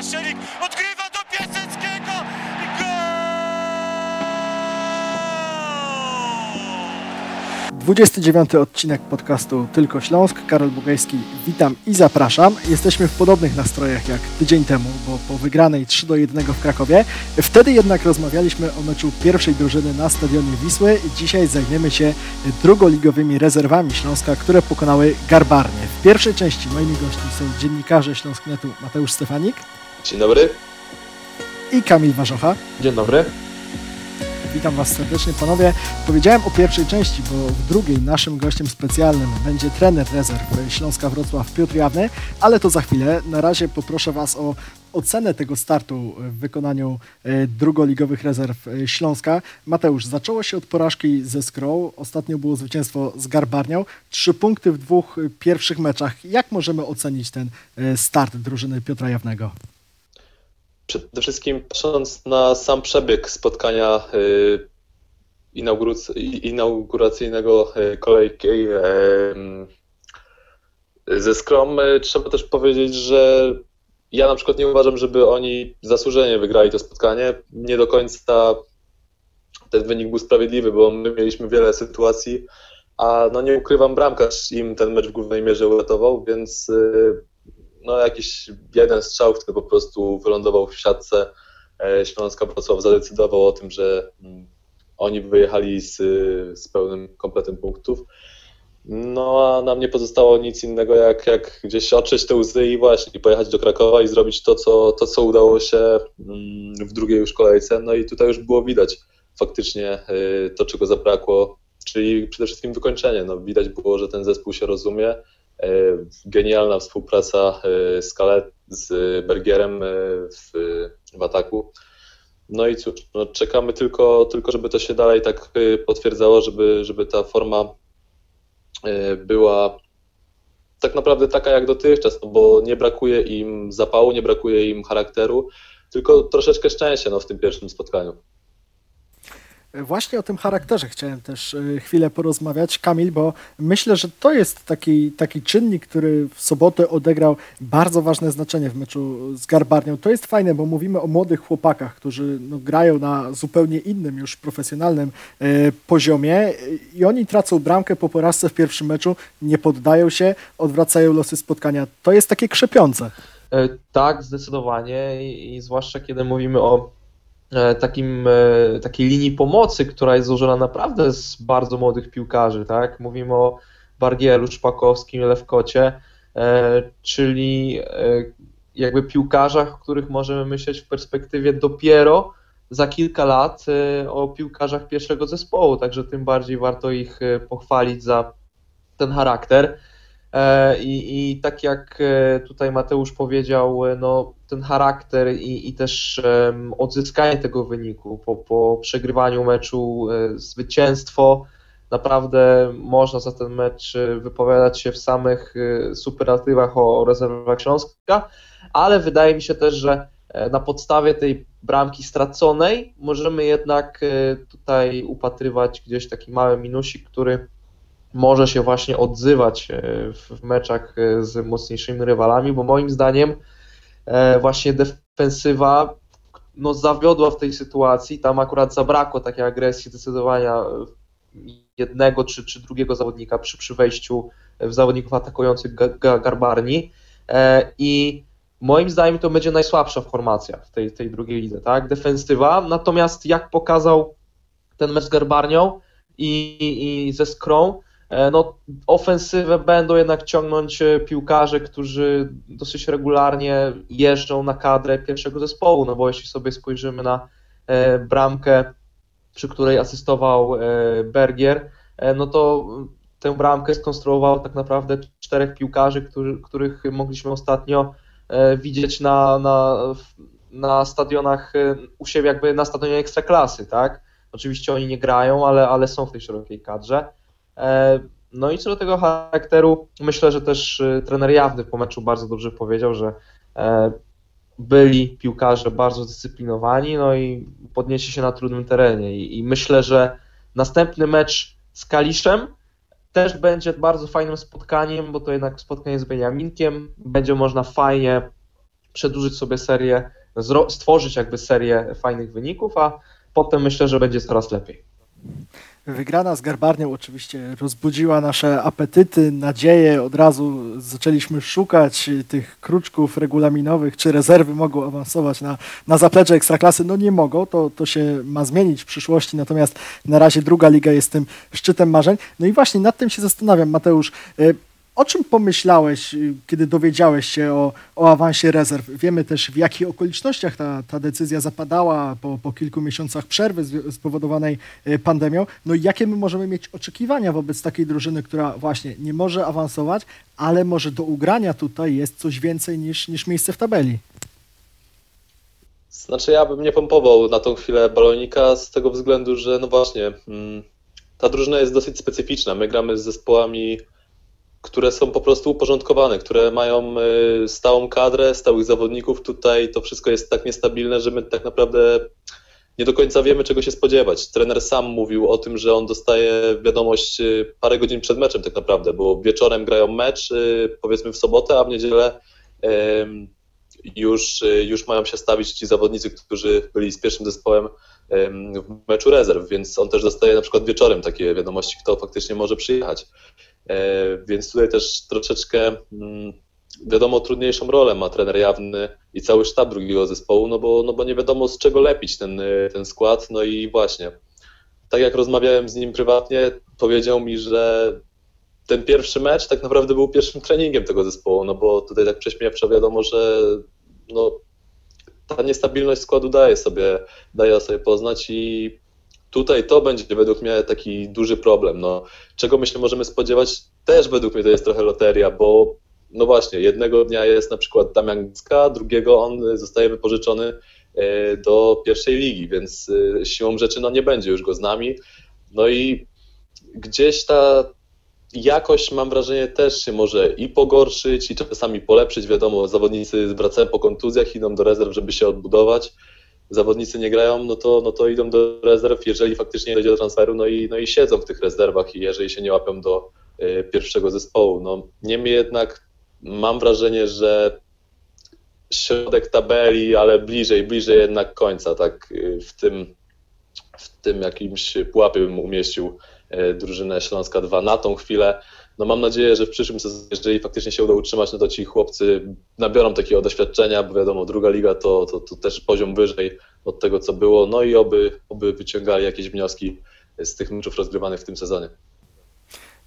Odgrywa do Piaseckiego i gol! 29 odcinek podcastu Tylko Śląsk. Karol Bugajski, witam i zapraszam. Jesteśmy w podobnych nastrojach jak tydzień temu, bo po wygranej 3 do 1 w Krakowie. Wtedy jednak rozmawialiśmy o meczu pierwszej drużyny na stadionie Wisły. Dzisiaj zajmiemy się drugoligowymi rezerwami Śląska, które pokonały Garbarnie. W pierwszej części moimi gośćmi są dziennikarze Śląsknetu Mateusz Stefanik Dzień dobry. i Kamil Warzocha. Dzień dobry. Witam Was serdecznie, panowie. Powiedziałem o pierwszej części, bo w drugiej naszym gościem specjalnym będzie trener rezerw Śląska Wrocław Piotr Jawny, ale to za chwilę. Na razie poproszę Was o ocenę tego startu w wykonaniu e, drugoligowych rezerw e, Śląska. Mateusz, zaczęło się od porażki ze Skrą, ostatnio było zwycięstwo z Garbarnią, trzy punkty w dwóch e, pierwszych meczach. Jak możemy ocenić ten start drużyny Piotra Jawnego? Przede wszystkim patrząc na sam przebieg spotkania y, inaugurac- inauguracyjnego y, kolejki y, ze Skrom, trzeba też powiedzieć, że ja na przykład nie uważam, żeby oni zasłużenie wygrali to spotkanie. Nie do końca ten wynik był sprawiedliwy, bo my mieliśmy wiele sytuacji, a no nie ukrywam, bramkarz im ten mecz w głównej mierze uratował, więc no jakiś jeden strzał, który po prostu wylądował w siatce e, Śląska Wrocław zadecydował o tym, że mm, oni wyjechali z, z pełnym kompletem punktów. No a nam nie pozostało nic innego jak, jak gdzieś otrzeć te łzy i właśnie pojechać do Krakowa i zrobić to, co, to, co udało się mm, w drugiej już kolejce. No i tutaj już było widać faktycznie y, to, czego zabrakło, czyli przede wszystkim wykończenie. No, widać było, że ten zespół się rozumie. E, Genialna współpraca e, Skalet z Bergierem e, w, w ataku. No i cóż, no czekamy tylko, tylko, żeby to się dalej tak potwierdzało, żeby, żeby ta forma była tak naprawdę taka jak dotychczas, no bo nie brakuje im zapału, nie brakuje im charakteru, tylko troszeczkę szczęścia no, w tym pierwszym spotkaniu. Właśnie o tym charakterze chciałem też y, chwilę porozmawiać, Kamil, bo myślę, że to jest taki, taki czynnik, który w sobotę odegrał bardzo ważne znaczenie w meczu z Garbarnią. To jest fajne, bo mówimy o młodych chłopakach, którzy no, grają na zupełnie innym, już profesjonalnym e, poziomie i oni tracą bramkę po porażce w pierwszym meczu, nie poddają się, odwracają losy spotkania. To jest takie krzepiące. E, Tak, zdecydowanie i, i zwłaszcza kiedy mówimy o e, takim, e, takiej linii pomocy, która jest złożona naprawdę z bardzo młodych piłkarzy, tak? Mówimy o Bargielu, Szpakowskim, Lewkocie, e, czyli e, jakby piłkarzach, o których możemy myśleć w perspektywie dopiero za kilka lat e, o piłkarzach pierwszego zespołu, także tym bardziej warto ich e, pochwalić za ten charakter. E, I, I tak jak e, tutaj Mateusz powiedział, e, no, ten charakter i, i też odzyskanie tego wyniku po, po przegrywaniu meczu, zwycięstwo, naprawdę można za ten mecz wypowiadać się w samych superlatywach o, rezerwach Śląska, ale wydaje mi się też, że na podstawie tej bramki straconej możemy jednak tutaj upatrywać gdzieś taki mały minusik, który może się właśnie odzywać e, w meczach e, z mocniejszymi rywalami, bo moim zdaniem e, właśnie defensywa no, zawiodła w tej sytuacji. Tam akurat zabrakło takiej agresji, zdecydowania e, jednego czy, czy drugiego zawodnika przy, przy wejściu w zawodników atakujących ga, ga, Garbarni. I moim zdaniem to będzie najsłabsza formacja w tej, tej drugiej lidze, tak? Defensywa. Natomiast jak pokazał ten mecz z Garbarnią i, i ze Skrą, No, ofensywę będą jednak ciągnąć e, piłkarze, którzy dosyć regularnie jeżdżą na kadrę pierwszego zespołu, no bo jeśli sobie spojrzymy na e, bramkę, przy której asystował e, Bergier, e, no to tę bramkę skonstruowało tak naprawdę czterech piłkarzy, których mogliśmy ostatnio e, widzieć na, na, na stadionach e, u siebie, jakby na stadionie Ekstraklasy, tak? Oczywiście oni nie grają, ale, ale są w tej szerokiej kadrze. E, No i co do tego charakteru, myślę, że też e, trener Jawny po meczu bardzo dobrze powiedział, że e, byli piłkarze bardzo zdyscyplinowani, no i podnieśli się na trudnym terenie. I myślę, że następny mecz z Kaliszem też będzie bardzo fajnym spotkaniem, bo to jednak spotkanie z Beniaminkiem. Będzie można fajnie przedłużyć sobie serię, stworzyć jakby serię fajnych wyników, a potem myślę, że będzie coraz lepiej. Wygrana z Garbarnią oczywiście rozbudziła nasze apetyty, nadzieje. Od razu zaczęliśmy szukać tych kruczków regulaminowych, czy rezerwy mogą awansować na, na zaplecze Ekstraklasy. No nie mogą, to, to się ma zmienić w przyszłości, natomiast na razie druga liga jest tym szczytem marzeń. No i właśnie nad tym się zastanawiam, Mateusz. O czym pomyślałeś, y, kiedy dowiedziałeś się o, o awansie rezerw? Wiemy też, w jakich okolicznościach ta, ta decyzja zapadała po, po kilku miesiącach przerwy spowodowanej y, pandemią. No i jakie my możemy mieć oczekiwania wobec takiej drużyny, która właśnie nie może awansować, ale może do ugrania tutaj jest coś więcej niż, niż miejsce w tabeli? Znaczy ja bym nie pompował na tą chwilę balonika z tego względu, że no właśnie, mm, ta drużyna jest dosyć specyficzna. My gramy z zespołami które są po prostu uporządkowane, które mają y, stałą kadrę, stałych zawodników. Tutaj to wszystko jest tak niestabilne, że my tak naprawdę nie do końca wiemy, czego się spodziewać. Trener sam mówił o tym, że on dostaje wiadomość y, parę godzin przed meczem tak naprawdę, bo wieczorem grają mecz, y, powiedzmy w sobotę, a w niedzielę już, już mają się stawić ci zawodnicy, którzy byli z pierwszym zespołem w meczu rezerw, więc on też dostaje na przykład wieczorem takie wiadomości, kto faktycznie może przyjechać. E, więc tutaj też troszeczkę mm, wiadomo, trudniejszą rolę ma trener jawny i cały sztab drugiego zespołu, no bo, no bo nie wiadomo z czego lepić ten, ten skład. No i właśnie, tak jak rozmawiałem z nim prywatnie, powiedział mi, że ten pierwszy mecz tak naprawdę był pierwszym treningiem tego zespołu, no bo tutaj tak prześmiewczo wiadomo, że no, ta niestabilność składu daje sobie, daje sobie poznać i tutaj to będzie według mnie taki duży problem. No, czego my się możemy spodziewać? Też według mnie to jest trochę loteria, bo no właśnie, jednego dnia jest na przykład Damian Gicka, drugiego on zostaje wypożyczony e, do pierwszej ligi, więc e, siłą rzeczy no nie będzie już go z nami. No i gdzieś ta jakość mam wrażenie też się może i pogorszyć i czasami polepszyć. Wiadomo, zawodnicy wracają po kontuzjach, idą do rezerw, żeby się odbudować zawodnicy nie grają, no to, no to idą do rezerw, jeżeli faktycznie dojdzie do transferu, no i, no i siedzą w tych rezerwach i jeżeli się nie łapią do y, pierwszego zespołu. No, niemniej jednak mam wrażenie, że środek tabeli, ale bliżej, bliżej jednak końca, tak y, w tym, w tym jakimś pułapie bym umieścił y, drużynę Śląska 2 na tą chwilę no mam nadzieję, że w przyszłym sezonie, jeżeli faktycznie się uda utrzymać, no to ci chłopcy nabiorą takiego doświadczenia, bo wiadomo, druga liga to, to, to też poziom wyżej od tego, co było, no i oby, oby wyciągali jakieś wnioski z tych meczów rozgrywanych w tym sezonie.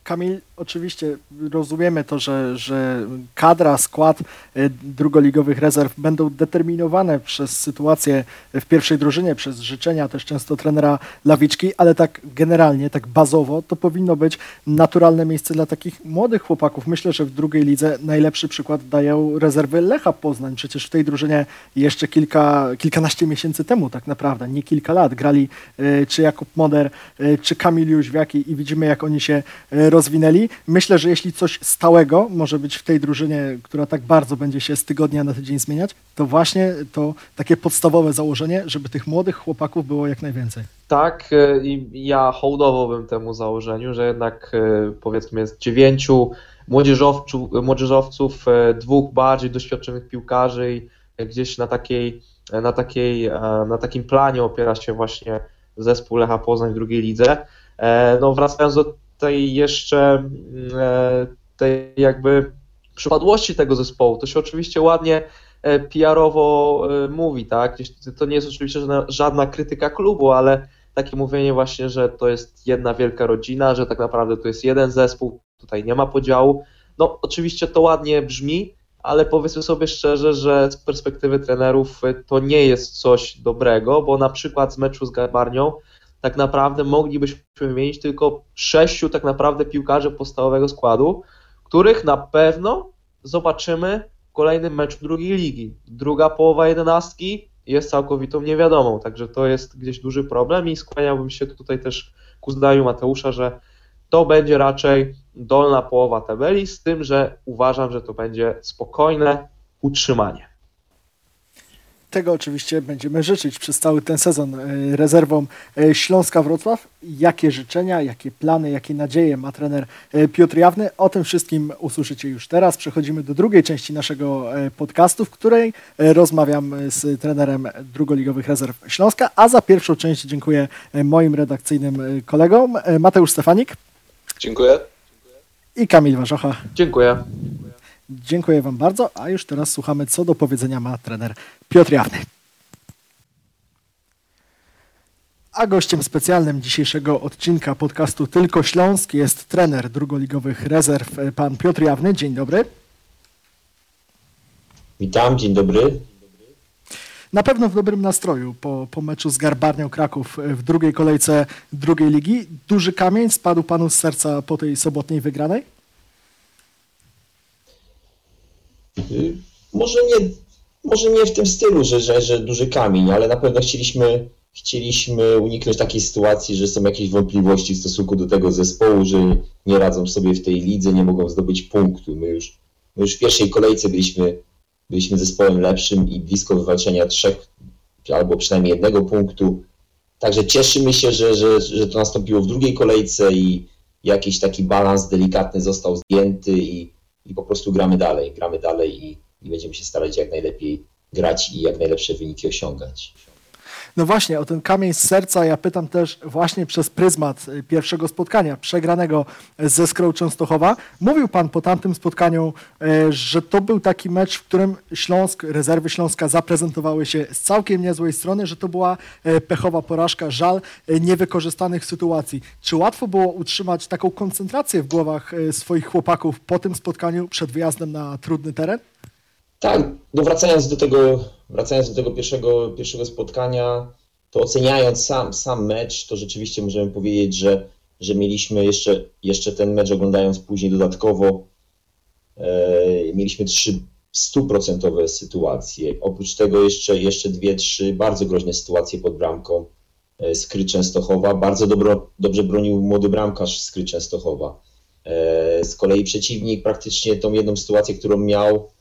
Kamil, oczywiście rozumiemy to, że, że kadra, skład e, drugoligowych rezerw będą determinowane przez sytuację w pierwszej drużynie, przez życzenia też często trenera Lawiczki, ale tak generalnie, tak bazowo, to powinno być naturalne miejsce dla takich młodych chłopaków. Myślę, że w drugiej lidze najlepszy przykład dają rezerwy Lecha Poznań. Przecież w tej drużynie jeszcze kilka, kilkanaście miesięcy temu tak naprawdę, nie kilka lat, grali e, czy Jakub Moder, e, czy Kamil Jóźwiaki i widzimy jak oni się rozwinęli. Myślę, że jeśli coś stałego może być w tej drużynie, która tak bardzo będzie się z tygodnia na tydzień zmieniać, to właśnie to takie podstawowe założenie, żeby tych młodych chłopaków było jak najwięcej. Tak, e, i ja hołdowałbym temu założeniu, że jednak e, powiedzmy jest dziewięciu młodzieżowców, e, dwóch bardziej doświadczonych piłkarzy i gdzieś na takiej, na takiej, na takim planie opiera się właśnie zespół Lecha Poznań w drugiej lidze. No wracając do tej jeszcze mm, e, tej jakby przypadłości tego zespołu. To się oczywiście ładnie e, PR-owo e, mówi, tak? To nie jest oczywiście żadna, żadna krytyka klubu, ale takie mówienie właśnie, że to jest jedna wielka rodzina, że tak naprawdę to jest jeden zespół, tutaj nie ma podziału. No oczywiście to ładnie brzmi, ale powiedzmy sobie szczerze, że z perspektywy trenerów to nie jest coś dobrego, bo na przykład z meczu z Garbarnią tak naprawdę moglibyśmy wymienić tylko sześciu tak naprawdę piłkarzy podstawowego składu, których na pewno zobaczymy w kolejnym meczu drugiej ligi. Druga połowa jedenastki jest całkowitą niewiadomą, także to jest gdzieś duży problem i skłaniałbym się tutaj też ku zdaniu Mateusza, że to będzie raczej dolna połowa tabeli, z tym, że uważam, że to będzie spokojne utrzymanie. Tego oczywiście będziemy życzyć przez cały ten sezon e, rezerwom e, Śląska Wrocław. Jakie życzenia, jakie plany, jakie nadzieje ma trener e, Piotr Jawny? O tym wszystkim usłyszycie już teraz. Przechodzimy do drugiej części naszego podcastu, w której rozmawiam z trenerem drugoligowych rezerw Śląska, a za pierwszą część dziękuję moim redakcyjnym kolegom Mateusz Stefanik. Dziękuję. I Kamil Warzocha. Dziękuję. Dziękuję Wam bardzo, a już teraz słuchamy, co do powiedzenia ma trener Piotr Jawny. A gościem specjalnym dzisiejszego odcinka podcastu Tylko Śląsk jest trener drugoligowych rezerw, pan Piotr Jawny. Dzień dobry. Witam, dzień dobry. Na pewno w dobrym nastroju po, po meczu z Garbarnią Kraków w drugiej kolejce drugiej ligi. Duży kamień spadł panu z serca po tej sobotniej wygranej? Y, może nie, może nie w tym stylu, że, że, że duży kamień, ale na pewno chcieliśmy, chcieliśmy uniknąć takiej sytuacji, że są jakieś wątpliwości w stosunku do tego zespołu, że nie radzą sobie w tej lidze, nie mogą zdobyć punktu. My już, my już w pierwszej kolejce byliśmy, byliśmy zespołem lepszym i blisko wywalczenia trzech albo przynajmniej jednego punktu. Także cieszymy się, że, że, że to nastąpiło w drugiej kolejce i jakiś taki balans delikatny został zdjęty i i po prostu gramy dalej, gramy dalej i, i będziemy się starać jak najlepiej grać i jak najlepsze wyniki osiągać. No właśnie, o ten kamień z serca ja pytam też właśnie przez pryzmat y, pierwszego spotkania przegranego ze Skrą Częstochowa. Mówił Pan po tamtym spotkaniu, y, że to był taki mecz, w którym Śląsk, rezerwy Śląska zaprezentowały się z całkiem niezłej strony, że to była y, pechowa porażka, żal niewykorzystanych sytuacji. Czy łatwo było utrzymać taką koncentrację w głowach swoich chłopaków po tym spotkaniu przed wyjazdem na trudny teren? Tak, no wracając do tego, wracając do tego pierwszego, pierwszego spotkania, to oceniając sam, sam mecz, to rzeczywiście możemy powiedzieć, że, że mieliśmy jeszcze, jeszcze ten mecz oglądając później dodatkowo, e, mieliśmy trzy stuprocentowe sytuacje. Oprócz tego jeszcze, jeszcze dwie, trzy bardzo groźne sytuacje pod bramką e, Skry Częstochowa. Bardzo dobro, dobrze bronił młody bramkarz Skry Częstochowa. E, z kolei przeciwnik praktycznie tą jedną sytuację, którą miał, E,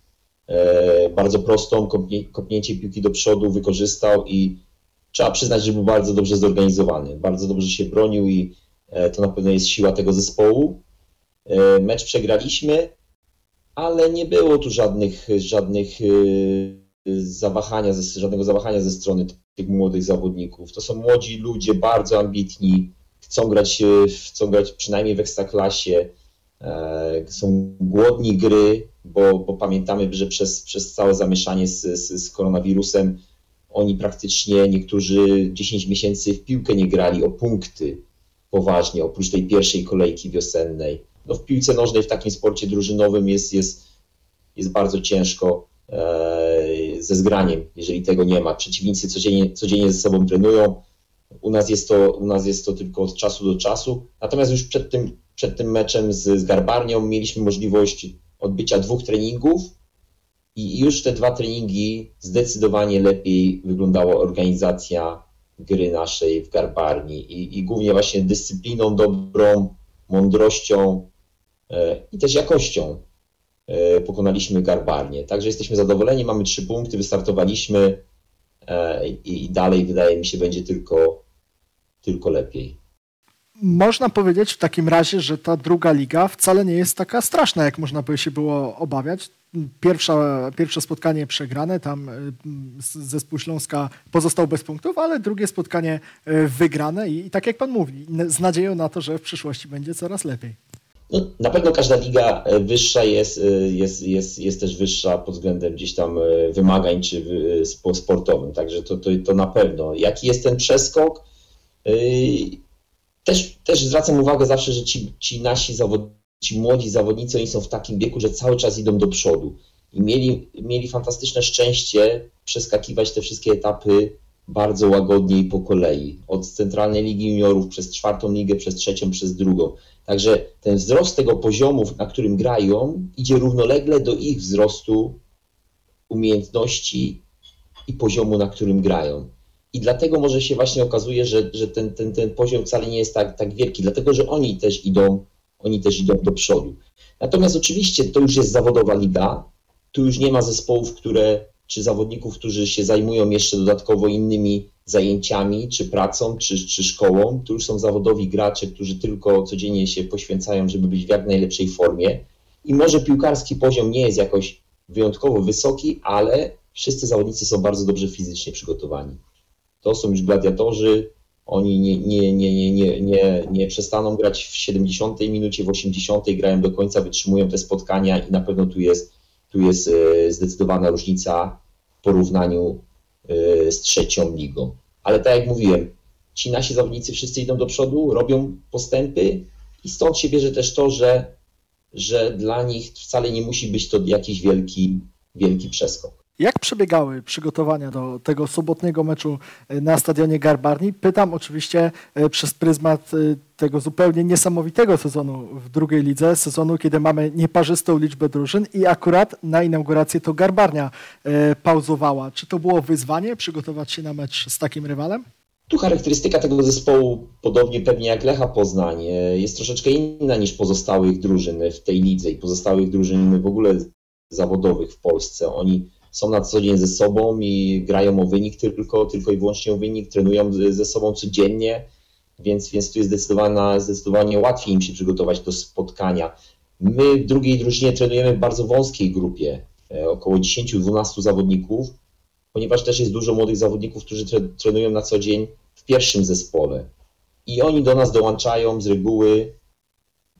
bardzo prostą, kopnięcie piłki do przodu wykorzystał i trzeba przyznać, że był bardzo dobrze zorganizowany, bardzo dobrze się bronił i e, to na pewno jest siła tego zespołu. E, mecz przegraliśmy, ale nie było tu żadnych, żadnych zawahania, żadnego zawahania ze strony tych młodych zawodników. To są młodzi ludzie, bardzo ambitni, chcą grać, chcą grać przynajmniej w ekstraklasie, są głodni gry, bo, bo pamiętamy, że przez, przez całe zamieszanie z, z, z koronawirusem oni praktycznie niektórzy 10 miesięcy w piłkę nie grali o punkty poważnie, oprócz tej pierwszej kolejki wiosennej. No w piłce nożnej, w takim sporcie drużynowym jest, jest, jest bardzo ciężko e, ze zgraniem, jeżeli tego nie ma. Przeciwnicy codziennie, codziennie ze sobą trenują. U nas, jest to, u nas jest to tylko od czasu do czasu. Natomiast już przed tym, przed tym meczem z, z Garbarnią mieliśmy możliwość odbycia dwóch treningów i już te dwa treningi zdecydowanie lepiej wyglądała organizacja gry naszej w Garbarni i, i głównie właśnie dyscypliną dobrą, mądrością e, i też jakością e, pokonaliśmy Garbarnię. Także jesteśmy zadowoleni, mamy trzy punkty, wystartowaliśmy e, i, dalej wydaje mi się będzie tylko, tylko lepiej można powiedzieć w takim razie, że ta druga liga wcale nie jest taka straszna, jak można by się było obawiać. Pierwsza, pierwsze spotkanie przegrane, tam y, zespół Śląska pozostał bez punktów, ale drugie spotkanie y, wygrane i, i tak jak pan mówi, z nadzieją na to, że w przyszłości będzie coraz lepiej. No, na pewno każda liga e, wyższa jest, jest, jest, jest też wyższa pod względem gdzieś tam wymagań czy sportowym, także to, to, to na pewno. Jaki jest ten przeskok? Też, też zwracam uwagę zawsze, że ci, ci nasi zawodnicy, ci młodzi zawodnicy, oni są w takim wieku, że cały czas idą do przodu. I mieli, mieli fantastyczne szczęście przeskakiwać te wszystkie etapy bardzo łagodnie i po kolei. Od Centralnej Ligi Juniorów przez czwartą ligę, przez trzecią, przez drugą. Także ten wzrost tego poziomu, na którym grają, idzie równolegle do ich wzrostu umiejętności i poziomu, na którym grają. I dlatego może się właśnie okazuje, że, że ten, ten, ten poziom wcale nie jest tak, tak wielki, dlatego że oni też idą, oni też idą do przodu. Natomiast oczywiście to już jest zawodowa liga, tu już nie ma zespołów, które czy zawodników, którzy się zajmują jeszcze dodatkowo innymi zajęciami, czy pracą, czy, czy szkołą. To już są zawodowi gracze, którzy tylko codziennie się poświęcają, żeby być w jak najlepszej formie. I może piłkarski poziom nie jest jakoś wyjątkowo wysoki, ale wszyscy zawodnicy są bardzo dobrze fizycznie przygotowani. To są już gladiatorzy, oni nie, nie, nie, nie, nie, nie, nie przestaną grać w 70 minucie, w 80 grają do końca, wytrzymują te spotkania i na pewno tu jest, tu jest e, zdecydowana różnica w porównaniu e, z trzecią ligą. Ale tak jak mówiłem, ci nasi zawodnicy wszyscy idą do przodu, robią postępy i stąd się bierze też to, że, że dla nich wcale nie musi być to jakiś wielki, wielki przeskok. Jak przebiegały przygotowania do tego sobotniego meczu e, na stadionie Garbarni? Pytam oczywiście e, przez pryzmat e, tego zupełnie niesamowitego sezonu w drugiej lidze, sezonu, kiedy mamy nieparzystą liczbę drużyn i akurat na inaugurację to Garbarnia pauzowała. Czy to było wyzwanie przygotować się na mecz z takim rywalem? Tu charakterystyka tego zespołu, podobnie pewnie jak Lecha Poznań, jest troszeczkę inna niż pozostałych drużyn w tej lidze i pozostałych drużyn w ogóle zawodowych w Polsce. Oni są na co dzień ze sobą i grają o wynik tylko, tylko i wyłącznie o wynik, trenują ze sobą codziennie, więc, więc tu jest zdecydowanie, zdecydowanie łatwiej im się przygotować do spotkania. My w drugiej drużynie trenujemy w bardzo wąskiej grupie, e, około 10-12 zawodników, ponieważ też jest dużo młodych zawodników, którzy trenują na co dzień w pierwszym zespole. I oni do nas dołączają z reguły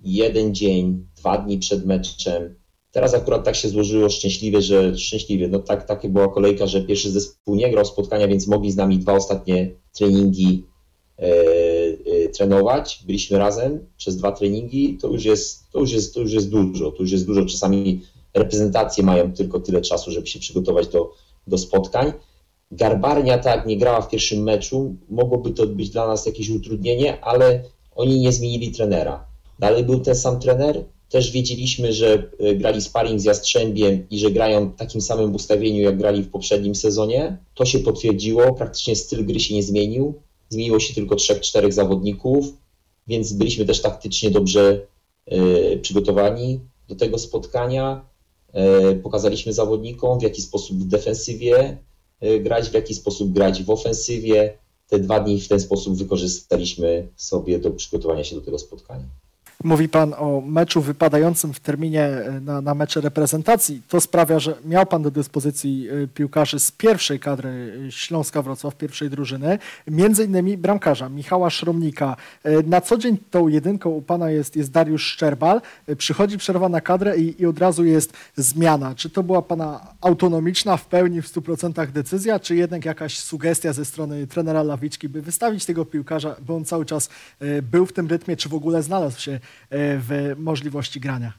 jeden dzień, dwa dni przed meczem, Teraz akurat tak się złożyło szczęśliwie, że szczęśliwie, no tak, taka była kolejka, że pierwszy zespół nie grał spotkania, więc mogli z nami dwa ostatnie treningi e, e, trenować. Byliśmy razem przez dwa treningi, to już, jest, to, już jest, to już jest dużo, to już jest dużo. Czasami reprezentacje mają tylko tyle czasu, żeby się przygotować do, do spotkań. Garbarnia tak nie grała w pierwszym meczu, mogłoby to być dla nas jakieś utrudnienie, ale oni nie zmienili trenera. Dalej był ten sam trener, też wiedzieliśmy, że e, grali sparring z Jastrzębiem i że grają w takim samym ustawieniu, jak grali w poprzednim sezonie. To się potwierdziło, praktycznie styl gry się nie zmienił. Zmieniło się tylko trzech, czterech zawodników, więc byliśmy też taktycznie dobrze y, przygotowani do tego spotkania. Y, pokazaliśmy zawodnikom, w jaki sposób w defensywie grać, w jaki sposób grać w ofensywie. Te dwa dni w ten sposób wykorzystaliśmy sobie do przygotowania się do tego spotkania. Mówi Pan o meczu wypadającym w terminie e, na, na mecze reprezentacji. To sprawia, że miał Pan do dyspozycji e, piłkarzy z pierwszej kadry e, Śląska Wrocław, pierwszej drużyny, między innymi bramkarza Michała Szromnika. Na co dzień tą jedynką u Pana jest, jest Dariusz Szczerbal. Przychodzi przerwa na kadrę i, i od razu jest zmiana. Czy to była Pana autonomiczna, w pełni, w 100% decyzja, czy jednak jakaś sugestia ze strony trenera Lawiczki, by wystawić tego piłkarza, bo on cały czas był w tym rytmie, czy w ogóle znalazł się w możliwości grania.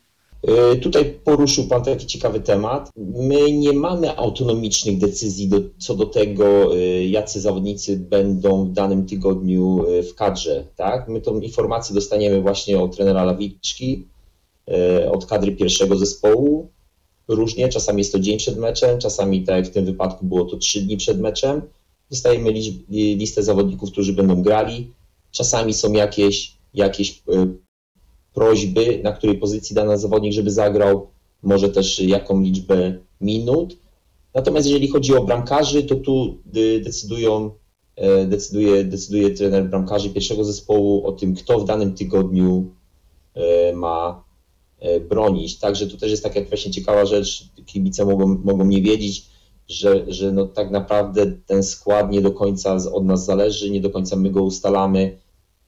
E, tutaj poruszył Pan taki ciekawy temat. My nie mamy autonomicznych decyzji do, co do tego, e, jacy zawodnicy będą w danym tygodniu w kadrze. Tak? My tą informację dostaniemy właśnie od trenera Lawiczki, od kadry pierwszego zespołu. Różnie, czasami jest to dzień przed meczem, czasami tak jak w tym wypadku było to trzy dni przed meczem. Dostajemy listę zawodników, którzy będą grali. Czasami są jakieś, jakieś prośby, na której pozycji dany zawodnik, żeby zagrał, może też jaką liczbę minut. Natomiast jeżeli chodzi o bramkarzy, to tu decydują, e, decyduje, decyduje trener bramkarzy pierwszego zespołu o tym, kto w danym tygodniu e, ma e, bronić. Także tu też jest taka właśnie ciekawa rzecz, kibice mogą, mogą nie wiedzieć, że, że no tak naprawdę ten skład nie do końca od nas zależy, nie do końca my go ustalamy.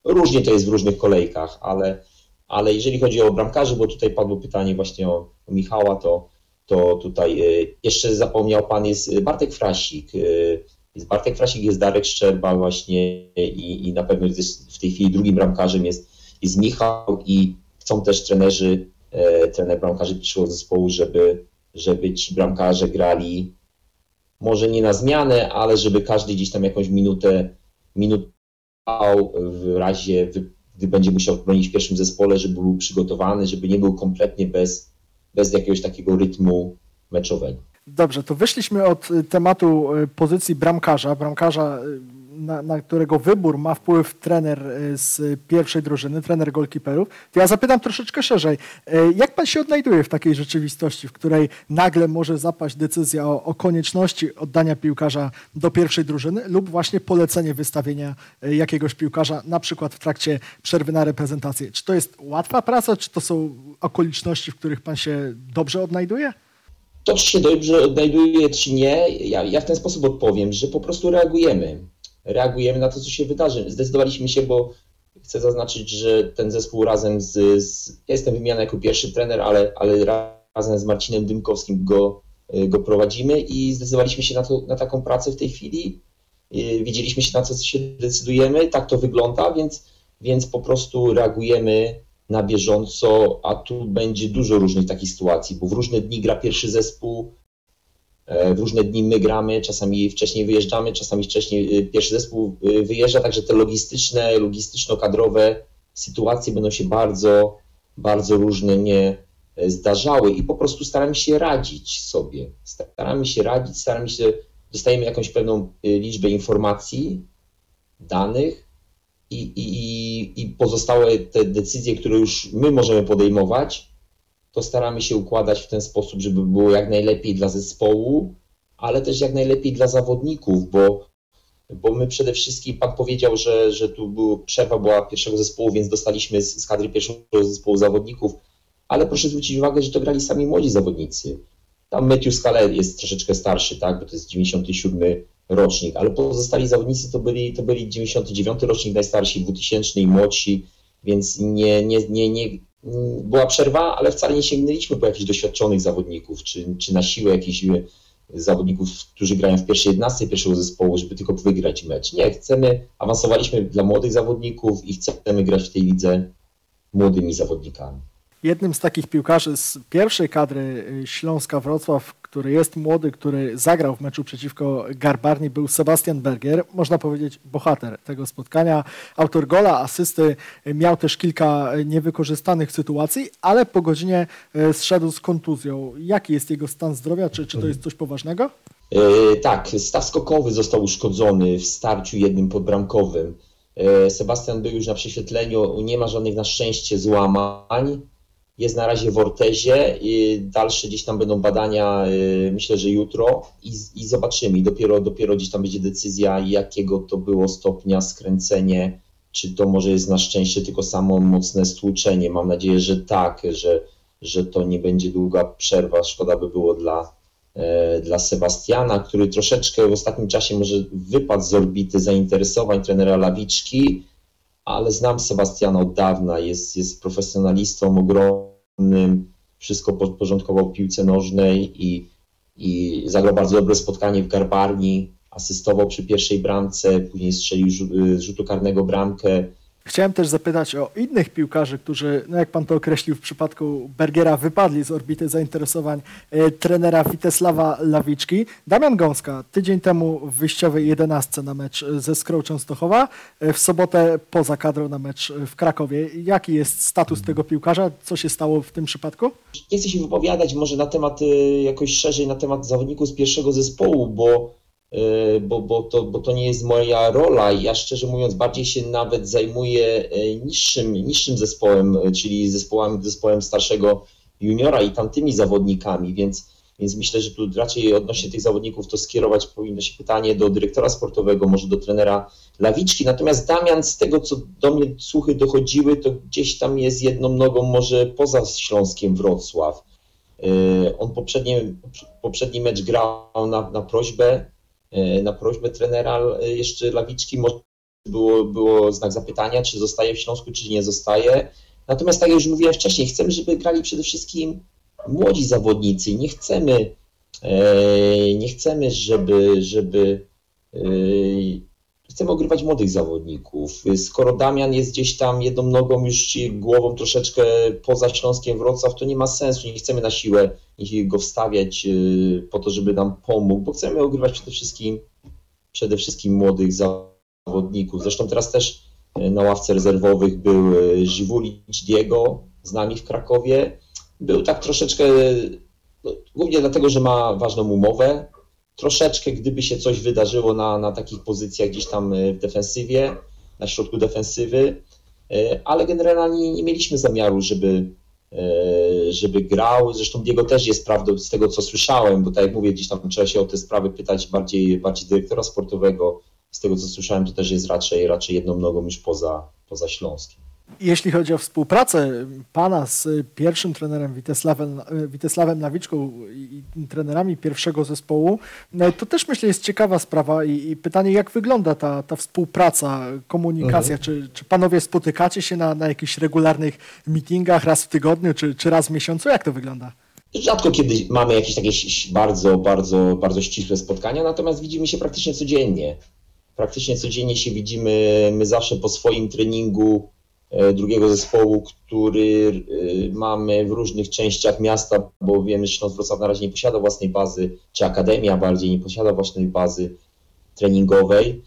Różnie to jest w różnych kolejkach, ale ale jeżeli chodzi o bramkarzy, bo tutaj padło pytanie właśnie o, Michała, to, to tutaj y, jeszcze zapomniał Pan, jest Bartek Frasik. Y, jest Bartek Frasik, jest Darek Szczerba właśnie i, i na pewno w tej chwili drugim bramkarzem jest, jest Michał i chcą też trenerzy, e, trener bramkarzy pierwszego zespołu, żeby, żeby ci bramkarze grali może nie na zmianę, ale żeby każdy gdzieś tam jakąś minutę, minutę w razie gdy będzie musiał bronić w pierwszym zespole, żeby był przygotowany, żeby nie był kompletnie bez, bez jakiegoś takiego rytmu meczowego. Dobrze, to wyszliśmy od y, tematu y, pozycji bramkarza, bramkarza y, na, na którego wybór ma wpływ trener e, z pierwszej drużyny, trener golkiperów, to ja zapytam troszeczkę szerzej. E, Jak pan się odnajduje w takiej rzeczywistości, w której nagle może zapaść decyzja o, o konieczności oddania piłkarza do pierwszej drużyny lub właśnie polecenie wystawienia e, jakiegoś piłkarza, na przykład w trakcie przerwy na reprezentację? Czy to jest łatwa praca, czy to są okoliczności, w których pan się dobrze odnajduje? To, czy się dobrze odnajduje, czy nie, ja, ja w ten sposób odpowiem, że po prostu reagujemy. Reagujemy na to, co się wydarzy. Zdecydowaliśmy się, bo chcę zaznaczyć, że ten zespół razem z. z ja jestem wymieniany jako pierwszy trener, ale, ale razem z Marcinem Dymkowskim go, go prowadzimy i zdecydowaliśmy się na, to, na taką pracę w tej chwili. Wiedzieliśmy się, na co się decydujemy, tak to wygląda, więc, więc po prostu reagujemy na bieżąco, a tu będzie dużo różnych takich sytuacji, bo w różne dni gra pierwszy zespół, w różne dni my gramy, czasami wcześniej wyjeżdżamy, czasami wcześniej pierwszy zespół wyjeżdża, także te logistyczne, logistyczno-kadrowe sytuacje będą się bardzo, bardzo różne nie zdarzały i po prostu staramy się radzić sobie. Staramy się radzić, staramy się, dostajemy jakąś pewną liczbę informacji, danych, i, i, i pozostałe te decyzje, które już my możemy podejmować, to staramy się układać w ten sposób, żeby było jak najlepiej dla zespołu, ale też jak najlepiej dla zawodników, bo, bo my przede wszystkim, pan powiedział, że, że tu przerwa była pierwszego zespołu, więc dostaliśmy z, z kadry pierwszego zespołu zawodników, ale proszę zwrócić uwagę, że to grali sami młodzi zawodnicy. Tam Matthew Scaler jest troszeczkę starszy, tak, bo to jest 97 rocznik, ale pozostali zawodnicy to byli, to byli 99 rocznik, najstarsi, 2000 i młodsi, więc nie, nie, nie, nie, była przerwa, ale wcale nie sięgnęliśmy po jakichś doświadczonych zawodników, czy, czy na siłę jakichś zawodników, którzy grają w pierwszej jednastce pierwszego zespołu, żeby tylko wygrać mecz. Nie, chcemy, awansowaliśmy dla młodych zawodników i chcemy grać w tej lidze młodymi zawodnikami. Jednym z takich piłkarzy z pierwszej kadry Śląska Wrocław, który jest młody, który zagrał w meczu przeciwko Garbarni, był Sebastian Berger, można powiedzieć bohater tego spotkania. Autor gola, asysty, miał też kilka niewykorzystanych sytuacji, ale po godzinie zszedł z kontuzją. Jaki jest jego stan zdrowia? Czy, czy to jest coś poważnego? Yy, tak, staw skokowy został uszkodzony w starciu jednym podbramkowym. Yy, Sebastian był już na prześwietleniu, nie ma żadnych na szczęście złamań jest na razie w ortezie, dalsze gdzieś tam będą badania, myślę, że jutro i, i zobaczymy. Dopiero, dopiero gdzieś tam będzie decyzja, jakiego to było stopnia skręcenie, czy to może jest na szczęście tylko samo mocne stłuczenie. Mam nadzieję, że tak, że, że to nie będzie długa przerwa. Szkoda by było dla, dla Sebastiana, który troszeczkę w ostatnim czasie może wypadł z orbity zainteresowań trenera Lawiczki, ale znam Sebastiana od dawna, jest, jest profesjonalistą ogromnym, wszystko podporządkował piłce nożnej i, i zagrał bardzo dobre spotkanie w Garbarni, asystował przy pierwszej bramce, później strzelił z rzutu karnego bramkę. Chciałem też zapytać o innych piłkarzy, którzy, no jak pan to określił w przypadku Bergera, wypadli z orbity zainteresowań e, trenera Witesława Lawiczki. Damian Gąska tydzień temu w wyjściowej jedenastce na mecz ze Skrą Częstochowa, e, w sobotę poza kadrą na mecz w Krakowie. Jaki jest status tego piłkarza? Co się stało w tym przypadku? Nie chcę się wypowiadać może na temat, e, jakoś szerzej na temat zawodników z pierwszego zespołu, bo bo, bo, to, bo to nie jest moja rola. Ja szczerze mówiąc bardziej się nawet zajmuję niższym, niższym zespołem, czyli zespołem, zespołem starszego juniora i tamtymi zawodnikami, więc, więc myślę, że tu raczej odnośnie tych zawodników to skierować powinno się pytanie do dyrektora sportowego, może do trenera Lawiczki. Natomiast Damian, z tego co do mnie słuchy dochodziły, to gdzieś tam jest jedną nogą może poza Śląskiem Wrocław. On poprzedni, poprzedni mecz grał na, na prośbę na prośbę trenera jeszcze Lawiczki było, było znak zapytania, czy zostaje w Śląsku, czy nie zostaje. Natomiast tak jak już mówiłem wcześniej, chcemy, żeby grali przede wszystkim młodzi zawodnicy. Nie chcemy, nie chcemy, żeby, żeby chcemy ogrywać młodych zawodników. Skoro Damian jest gdzieś tam jedną nogą już głową troszeczkę poza Śląskiem Wrocław, to nie ma sensu. Nie chcemy na siłę go wstawiać po to, żeby nam pomógł, bo chcemy ogrywać przede wszystkim, przede wszystkim młodych zawodników. Zresztą teraz też na ławce rezerwowych był Żywulicz Diego z nami w Krakowie. Był tak troszeczkę, no, głównie dlatego, że ma ważną umowę, troszeczkę, gdyby się coś wydarzyło na, na takich pozycjach gdzieś tam e, w defensywie, na środku defensywy, e, ale generalnie nie mieliśmy zamiaru, żeby, e, żeby grał. Zresztą Diego też jest prawdą z tego, co słyszałem, bo tak jak mówię, gdzieś tam trzeba się o te sprawy pytać bardziej, bardziej dyrektora sportowego. Z tego, co słyszałem, to też jest raczej, raczej jedną nogą już poza, poza Śląskiem. Jeśli chodzi o współpracę pana z pierwszym trenerem Witesławem, Witesławem Nawiczką i trenerami pierwszego zespołu, no to też myślę jest ciekawa sprawa i, i pytanie, jak wygląda ta, ta współpraca, komunikacja? Mhm. Czy, czy panowie spotykacie się na, na jakichś regularnych meetingach raz w tygodniu, czy, czy raz w miesiącu? Jak to wygląda? Rzadko kiedy mamy jakieś takie bardzo, bardzo, bardzo ścisłe spotkania, natomiast widzimy się praktycznie codziennie. Praktycznie codziennie się widzimy, my zawsze po swoim treningu drugiego zespołu, który e, mamy w różnych częściach miasta, bo wiemy, że Śląsk Wrocław na razie nie posiada własnej bazy, czy Akademia bardziej nie posiada własnej bazy treningowej,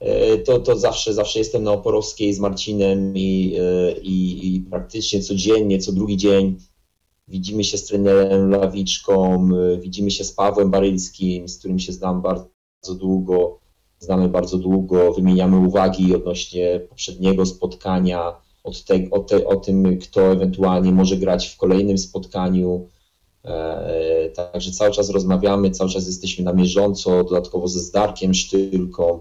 e, to, to zawsze, zawsze jestem na Oporowskiej z Marcinem i, i, i praktycznie codziennie, co drugi dzień widzimy się z trenerem Lawiczką, widzimy się z Pawłem Barylskim, z którym się znam bardzo długo, znamy bardzo długo, wymieniamy uwagi odnośnie poprzedniego spotkania, od te, o, te, o tym, kto ewentualnie może grać w kolejnym spotkaniu. E, także cały czas rozmawiamy, cały czas jesteśmy na bieżąco, dodatkowo ze Zdarkiem Sztylką,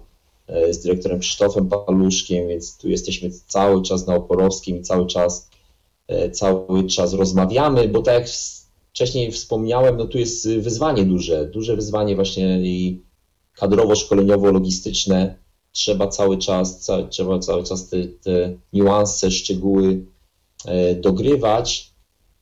e, z dyrektorem Krzysztofem Paluszkiem, więc tu jesteśmy cały czas na Oporowskim i cały czas, e, cały czas rozmawiamy, bo tak jak wcześniej wspomniałem, no tu jest wyzwanie duże, duże wyzwanie właśnie i kadrowo-szkoleniowo-logistyczne, trzeba cały czas, ca, trzeba cały czas te, te niuanse, szczegóły e, dogrywać,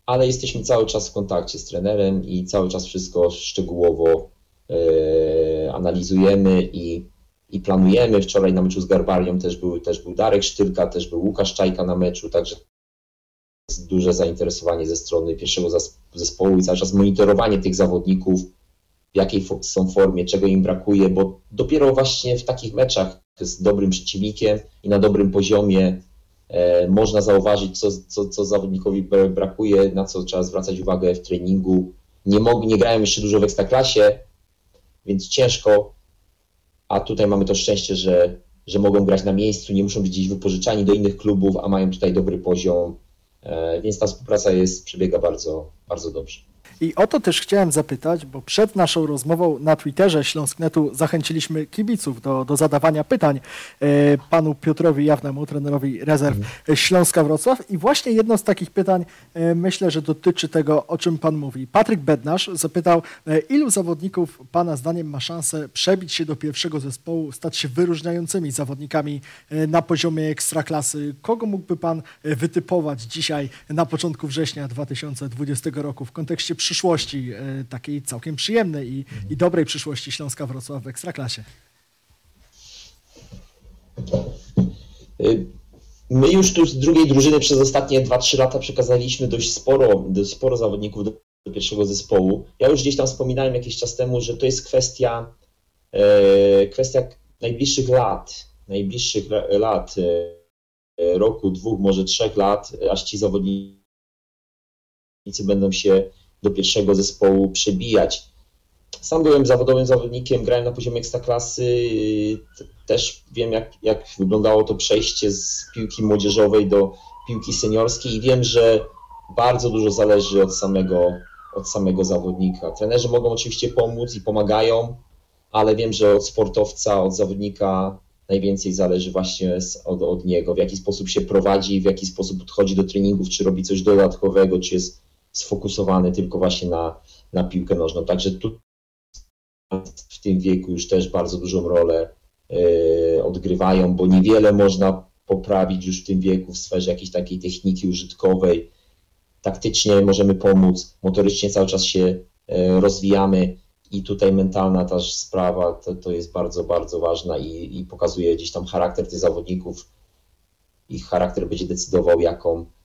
ale jesteśmy cały czas w kontakcie z trenerem i cały czas wszystko szczegółowo e, analizujemy i, i planujemy. Wczoraj na meczu z Garbarią też był, też był Darek Sztylka, też był Łukasz Czajka na meczu, także jest duże zainteresowanie ze strony pierwszego zespołu i cały czas monitorowanie tych zawodników, jakiej są formie, czego im brakuje, bo dopiero właśnie w takich meczach z dobrym przeciwnikiem i na dobrym poziomie e, można zauważyć, co, co, co zawodnikowi brakuje, na co trzeba zwracać uwagę w treningu. Nie, mog, nie grają jeszcze dużo w ekstraklasie, więc ciężko, a tutaj mamy to szczęście, że, że mogą grać na miejscu, nie muszą być gdzieś wypożyczani do innych klubów, a mają tutaj dobry poziom, e, więc ta współpraca jest, przebiega bardzo, bardzo dobrze. I o to też chciałem zapytać, bo przed naszą rozmową na Twitterze Śląsknetu zachęciliśmy kibiców do, do zadawania pytań e, panu Piotrowi Jawnemu, trenerowi rezerw mhm. Śląska Wrocław. I właśnie jedno z takich pytań e, myślę, że dotyczy tego, o czym pan mówi. Patryk Bednarz zapytał, e, ilu zawodników pana zdaniem ma szansę przebić się do pierwszego zespołu, stać się wyróżniającymi zawodnikami na poziomie ekstraklasy? Kogo mógłby pan wytypować dzisiaj na początku września 2020 roku w kontekście przyszłości, e, takiej całkiem przyjemnej i, i dobrej przyszłości Śląska Wrocław w Ekstraklasie? Y, my już tu z drugiej drużyny przez ostatnie 2-3 lata przekazaliśmy dość sporo, dość sporo zawodników do, do pierwszego zespołu. Ja już gdzieś tam wspominałem jakiś czas temu, że to jest kwestia, e, kwestia najbliższych lat, najbliższych lat, e, roku, dwóch, może trzech lat, aż ci zawodnicy będą się do pierwszego zespołu przebijać. Sam byłem zawodowym zawodnikiem, grałem na poziomie ekstraklasy, też wiem jak, jak wyglądało to przejście z piłki młodzieżowej do piłki seniorskiej i wiem, że bardzo dużo zależy od samego, od samego zawodnika. Trenerzy mogą oczywiście pomóc i pomagają, ale wiem, że od sportowca, od zawodnika najwięcej zależy właśnie od, od niego, w jaki sposób się prowadzi, w jaki sposób podchodzi do treningów, czy robi coś dodatkowego, czy jest sfokusowany tylko właśnie na, na piłkę nożną. Także tu w tym wieku już też bardzo dużą rolę y, odgrywają, bo niewiele można poprawić już w tym wieku w sferze jakiejś takiej techniki użytkowej. Taktycznie możemy pomóc, motorycznie cały czas się y, rozwijamy i tutaj mentalna też sprawa to, to jest bardzo, bardzo ważna i, i pokazuje gdzieś tam charakter tych zawodników. Ich charakter będzie decydował, jaką, E,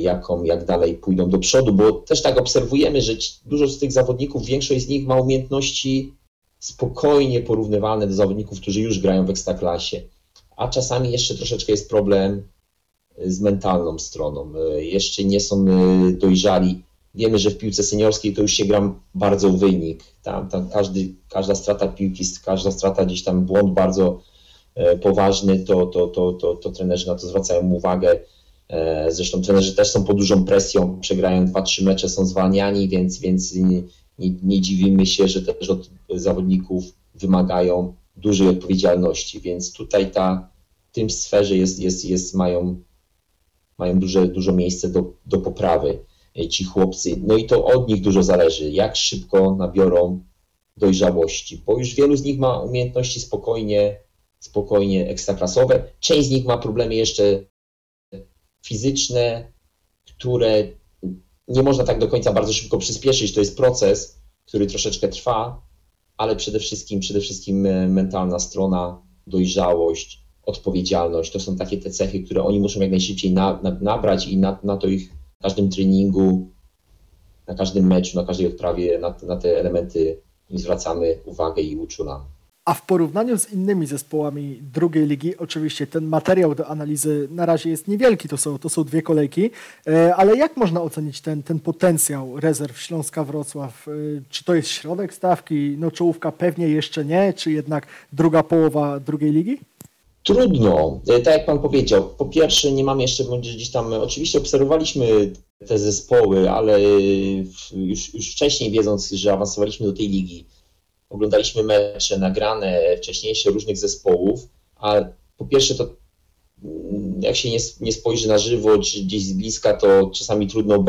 jaką, jak dalej pójdą do przodu, bo też tak obserwujemy, że dużo z tych zawodników, większość z nich ma umiejętności spokojnie porównywalne do zawodników, którzy już grają w ekstraklasie, a czasami jeszcze troszeczkę jest problem z mentalną stroną. E, jeszcze nie są e, dojrzali wiemy, że w piłce seniorskiej to już się gram bardzo wynik. Tam, tam każdy, każda strata piłki, każda strata gdzieś tam błąd bardzo e, poważny, to, to, to, to, to trenerzy na to zwracają uwagę. E, zresztą trenerzy też są pod dużą presją, przegrają 2-3 mecze, są zwalniani, więc, więc nie, nie, dziwimy się, że też od zawodników wymagają dużej odpowiedzialności, więc tutaj ta, w tym sferze jest, jest, jest, mają, mają duże, dużo miejsce do, do poprawy e, ci chłopcy. No i to od nich dużo zależy, jak szybko nabiorą dojrzałości, bo już wielu z nich ma umiejętności spokojnie, spokojnie ekstraklasowe. Część z nich ma problemy jeszcze fizyczne, które nie można tak do końca bardzo szybko przyspieszyć. To jest proces, który troszeczkę trwa, ale przede wszystkim, przede wszystkim e, mentalna strona, dojrzałość, odpowiedzialność. To są takie te cechy, które oni muszą jak najszybciej na, na, nabrać i na, na to ich w każdym treningu, na każdym meczu, na każdej odprawie, na, na te elementy zwracamy uwagę i uczulamy. A w porównaniu z innymi zespołami drugiej ligi, oczywiście ten materiał do analizy na razie jest niewielki, to są, to są dwie kolejki, e, ale jak można ocenić ten, ten potencjał rezerw Śląska Wrocław? E, czy to jest środek stawki, no czołówka pewnie jeszcze nie, czy jednak druga połowa drugiej ligi? Trudno, e, tak jak Pan powiedział. Po pierwsze, nie mamy jeszcze gdzieś tam, oczywiście obserwowaliśmy te zespoły, ale już, już wcześniej wiedząc, że awansowaliśmy do tej ligi, oglądaliśmy mecze nagrane wcześniejsze różnych zespołów, a po pierwsze to mm, jak się nie, nie spojrzy na żywo, czy gdzieś z bliska, to czasami trudno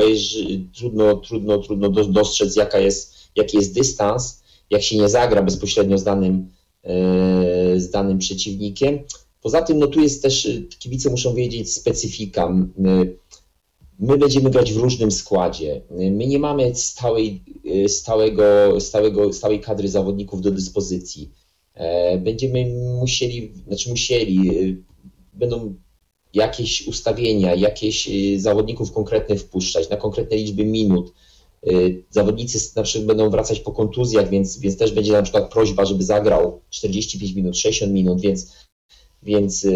trudno, trudno, trudno dostrzec jaka jest, jaki jest dystans, jak się nie zagra bezpośrednio z danym, e, z danym przeciwnikiem. Poza tym, no tu jest też, kibice muszą wiedzieć specyfika my będziemy grać w różnym składzie. My nie mamy stałej, stałego, stałego, stałej kadry zawodników do dyspozycji. E, będziemy musieli, znaczy musieli, e, będą jakieś ustawienia, jakieś e, zawodników konkretnych wpuszczać na konkretne liczby minut. Zawodnicy na przykład będą wracać po kontuzjach, więc, więc też będzie na przykład prośba, żeby zagrał 45 minut, 60 minut, więc, więc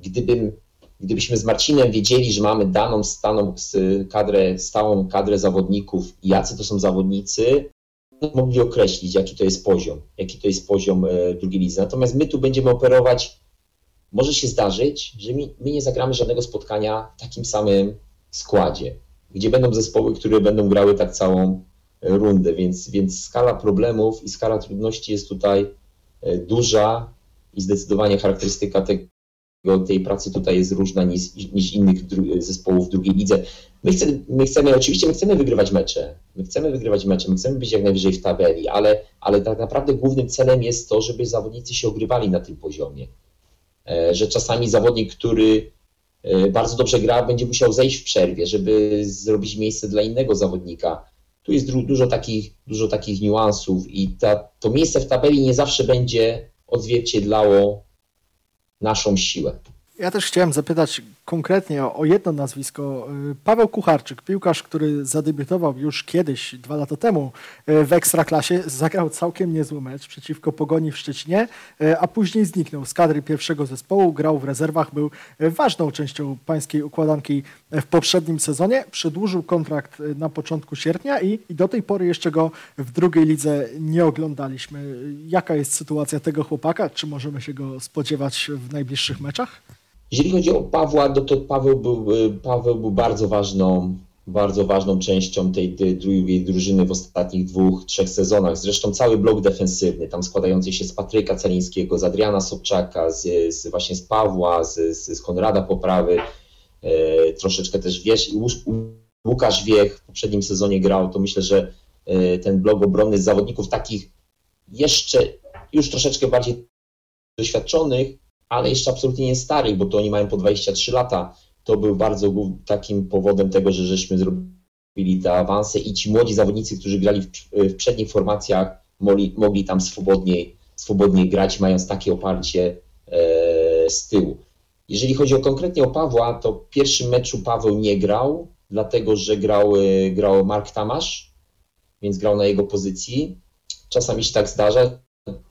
gdybym gdybyśmy z Marcinem wiedzieli, że mamy daną staną kadrę, stałą kadrę zawodników jacy to są zawodnicy, mogli określić, jaki to jest poziom, jaki to jest poziom e, drugiej lidze. Natomiast my tu będziemy operować, może się zdarzyć, że my, my nie zagramy żadnego spotkania w takim samym składzie, gdzie będą zespoły, które będą grały tak całą e, rundę, więc, więc skala problemów i skala trudności jest tutaj e, duża i zdecydowanie charakterystyka tego tej pracy tutaj jest różna niż, niż innych zespołów w drugiej lidze. My chcemy, my chcemy, oczywiście my chcemy wygrywać mecze, my chcemy wygrywać mecze, my chcemy być jak najwyżej w tabeli, ale, ale tak naprawdę głównym celem jest to, żeby zawodnicy się ogrywali na tym poziomie. E, że czasami zawodnik, który e, bardzo dobrze gra, będzie musiał zejść w przerwie, żeby zrobić miejsce dla innego zawodnika. Tu jest dużo takich, dużo takich niuansów i ta, to miejsce w tabeli nie zawsze będzie odzwierciedlało naszą siłę. Ja też chciałem zapytać konkretnie o, o, jedno nazwisko. Y, Paweł Kucharczyk, piłkarz, który zadebiutował już kiedyś, dwa lata temu y, w Ekstraklasie, zagrał całkiem niezły mecz przeciwko Pogoni w Szczecinie, y, a później zniknął z kadry pierwszego zespołu, grał w rezerwach, był ważną częścią pańskiej układanki w poprzednim sezonie, przedłużył kontrakt na początku sierpnia i, i do tej pory jeszcze go w drugiej lidze nie oglądaliśmy. Jaka jest sytuacja tego chłopaka? Czy możemy się go spodziewać w najbliższych meczach? Jeżeli chodzi o Pawła, no to Paweł był, y, Paweł był bardzo ważną, bardzo ważną częścią tej, drugiej drużyny w ostatnich dwóch, trzech sezonach. Zresztą cały blok defensywny, tam składający się z Patryka Calińskiego, z Adriana Sobczaka, z, z właśnie z Pawła, z, z, z Konrada Poprawy, e, troszeczkę też wiesz, Łukasz Wiech w poprzednim sezonie grał, to myślę, że e, ten blok obronny z zawodników takich jeszcze już troszeczkę bardziej doświadczonych, ale jeszcze absolutnie nie starych, bo to oni mają po 23 lata. To był bardzo takim powodem tego, że żeśmy zrobili te awanse i ci młodzi zawodnicy, którzy grali w, w przednich formacjach, mogli, mogli tam swobodniej, swobodniej grać, mając takie oparcie e, z tyłu. Jeżeli chodzi o konkretnie o Pawła, to w pierwszym meczu Paweł nie grał, dlatego że grał, e, grał Mark Tamasz, więc grał na jego pozycji. Czasami się tak zdarza.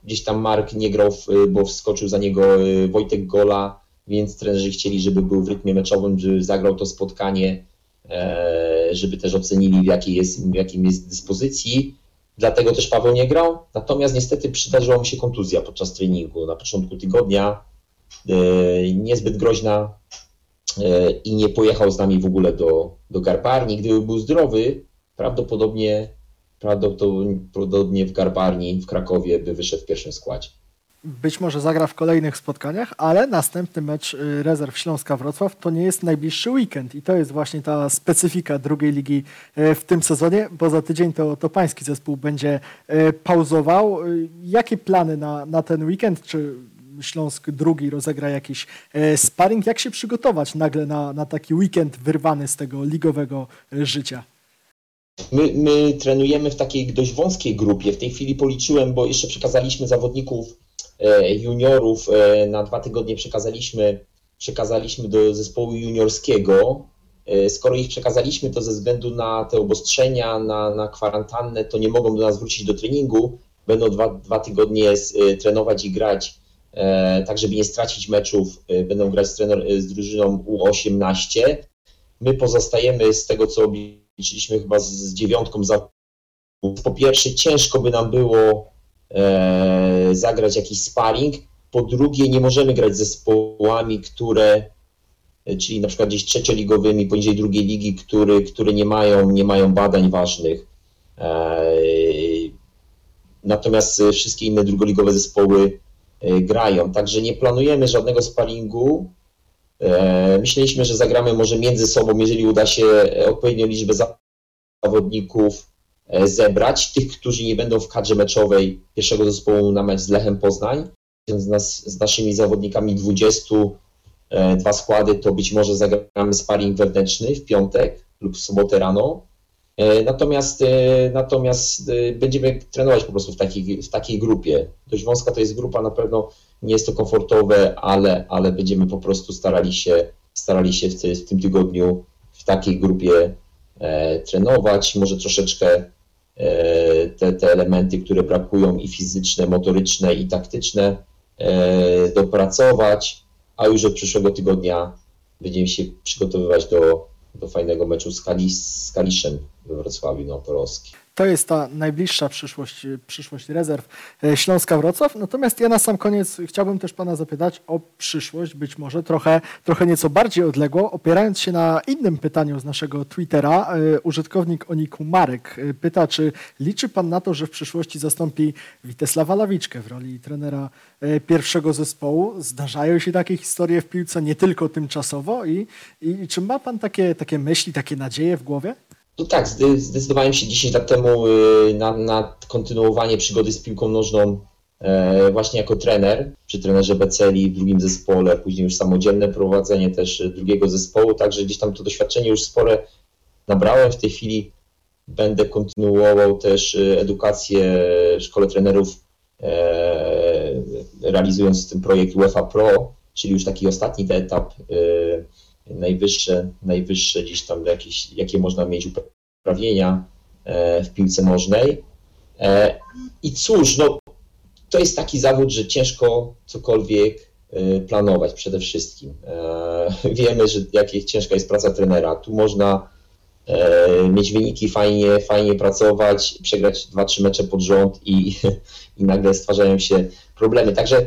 Gdzieś tam Mark nie grał, bo wskoczył za niego y, Wojtek Gola, więc trenerzy chcieli, żeby był w rytmie meczowym, żeby zagrał to spotkanie. E, żeby też ocenili w jakiej jest, w jakim jest dyspozycji. Dlatego też Paweł nie grał. Natomiast niestety przydarzyła mu się kontuzja podczas treningu na początku tygodnia. E, niezbyt groźna e, i nie pojechał z nami w ogóle do, do Garbarni. Gdyby był zdrowy, prawdopodobnie, prawdopodobnie w Garbarni w Krakowie by wyszedł w pierwszym składzie. Być może zagra w kolejnych spotkaniach, ale następny mecz y, rezerw Śląska-Wrocław to nie jest najbliższy weekend i to jest właśnie ta specyfika drugiej ligi y, w tym sezonie, bo za tydzień to, to pański zespół będzie y, pauzował. Jakie plany na, na ten weekend? Czy Śląsk drugi rozegra jakiś sparring? Jak się przygotować nagle na, na taki weekend wyrwany z tego ligowego życia? My, my trenujemy w takiej dość wąskiej grupie. W tej chwili policzyłem, bo jeszcze przekazaliśmy zawodników E, juniorów e, na dwa tygodnie przekazaliśmy, przekazaliśmy do zespołu juniorskiego. E, skoro ich przekazaliśmy, to ze względu na te obostrzenia, na, na kwarantannę, to nie mogą do nas wrócić do treningu. Będą dwa, dwa tygodnie trenować i grać, tak żeby nie stracić meczów. Będą grać z, trener, z drużyną U18. My pozostajemy z tego, co obliczyliśmy chyba z, z dziewiątką za. Po pierwsze, ciężko by nam było e, zagrać jakiś sparring. Po drugie, nie możemy grać z zespołami, które, e, czyli na przykład gdzieś trzecioligowymi, poniżej drugiej ligi, który, które nie mają, nie mają badań ważnych. E, natomiast wszystkie inne drugoligowe zespoły e, grają. Także nie planujemy żadnego sparingu. E, myśleliśmy, że zagramy może między sobą, jeżeli uda się odpowiednią liczbę zawodników E, zebrać tych, którzy nie będą w kadrze meczowej pierwszego zespołu na mecz z Lechem Poznań. Z, nas, z naszymi zawodnikami 20, e, dwa składy, to być może zagramy sparring wewnętrzny w piątek lub w sobotę rano. E, natomiast, natomiast będziemy trenować po prostu w takiej, w takiej grupie. Dość wąska to jest grupa, na pewno nie jest to komfortowe, ale, ale będziemy po prostu starali się, starali się w, w tym tygodniu w takiej grupie e, trenować. Może troszeczkę E, te, te elementy, które brakują i fizyczne, motoryczne i taktyczne e, dopracować, a już od przyszłego tygodnia będziemy się przygotowywać do, do fajnego meczu z, Kalis, z Kaliszem we Wrocławiu na Opolowski to jest ta najbliższa przyszłość, przyszłość rezerw e, Śląska-Wrocław. Natomiast ja na sam koniec chciałbym też Pana zapytać o przyszłość, być może trochę, trochę nieco bardziej odległą, opierając się na innym pytaniu z naszego Twittera. E, użytkownik Oniku Marek e, pyta, czy liczy Pan na to, że w przyszłości zastąpi Witesława Lawiczkę w roli trenera pierwszego zespołu? Zdarzają się takie historie w piłce, nie tylko tymczasowo i, i czy ma Pan takie, takie myśli, takie nadzieje w głowie? No tak, zdecydowałem się 10 lat temu y, na, na kontynuowanie przygody z piłką nożną e, właśnie jako trener, przy trenerze Beceli w drugim zespole, później już samodzielne prowadzenie też drugiego zespołu, także gdzieś tam to doświadczenie już spore nabrałem. W tej chwili będę kontynuował też y, edukację w szkole trenerów, e, realizując ten projekt UEFA Pro, czyli już taki ostatni etap y, najwyższe, najwyższe gdzieś tam jakieś, jakie można mieć uprawnienia e, w piłce nożnej. E, I cóż, no, to jest taki zawód, że ciężko cokolwiek e, planować przede wszystkim. Wiemy, że jakie ciężka jest praca trenera. Tu można mieć wyniki, fajnie, fajnie pracować, przegrać dwa, trzy mecze pod rząd i, i nagle stwarzają się problemy. Także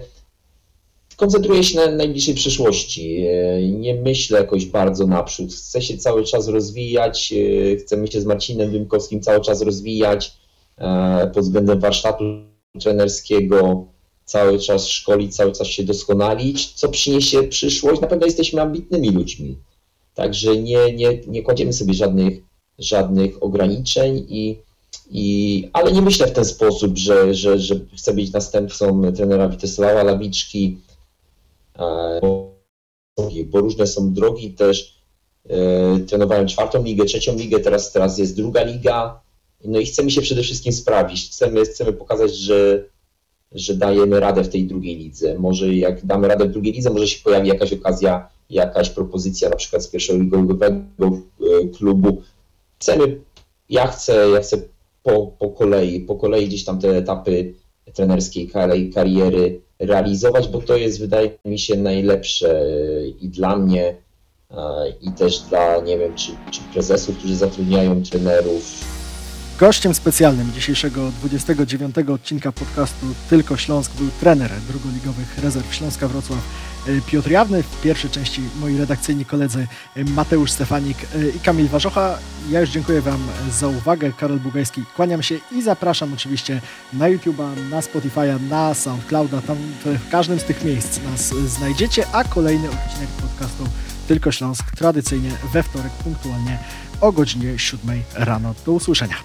koncentruję się na najbliższej przyszłości. E, nie myślę jakoś bardzo naprzód. Chcę się cały czas rozwijać, e, chcemy się z Marcinem Dymkowskim cały czas rozwijać e, pod względem warsztatu trenerskiego, cały czas szkolić, cały czas się doskonalić. Co przyniesie przyszłość? Na pewno jesteśmy ambitnymi ludźmi. Także nie, nie, nie kładziemy sobie żadnych, żadnych ograniczeń i i, ale nie myślę w ten sposób, że, że, że chcę być następcą trenera Witesława Lawiczki, bo różne są drogi też. E, trenowałem czwartą ligę, trzecią ligę, teraz, teraz jest druga liga. No i chcemy się przede wszystkim sprawić. Chcemy, chcemy pokazać, że, że dajemy radę w tej drugiej lidze. Może jak damy radę w drugiej lidze, może się pojawi jakaś okazja, jakaś propozycja na przykład z pierwszego ligowego e, klubu. Chcemy, ja chcę, ja chcę po, po kolei, po kolei gdzieś tam te etapy trenerskiej kariery realizować, bo to jest, wydaje mi się, najlepsze i dla mnie, i też dla, nie wiem, czy, czy prezesów, którzy zatrudniają trenerów. Gościem specjalnym dzisiejszego 29 odcinka podcastu Tylko Śląsk był trener drugoligowych rezerw Śląska Wrocław Piotr Jawny. W pierwszej części moi redakcyjni koledzy e, Mateusz Stefanik e, i Kamil Warzocha. Ja już dziękuję Wam za uwagę. Karol Bugajski, kłaniam się i zapraszam oczywiście na YouTube'a, na Spotify'a, na SoundClouda. Tam w każdym z tych miejsc nas znajdziecie, a kolejny odcinek podcastu Tylko Śląsk tradycyjnie we wtorek punktualnie o godzinie 7 rano. Do usłyszenia.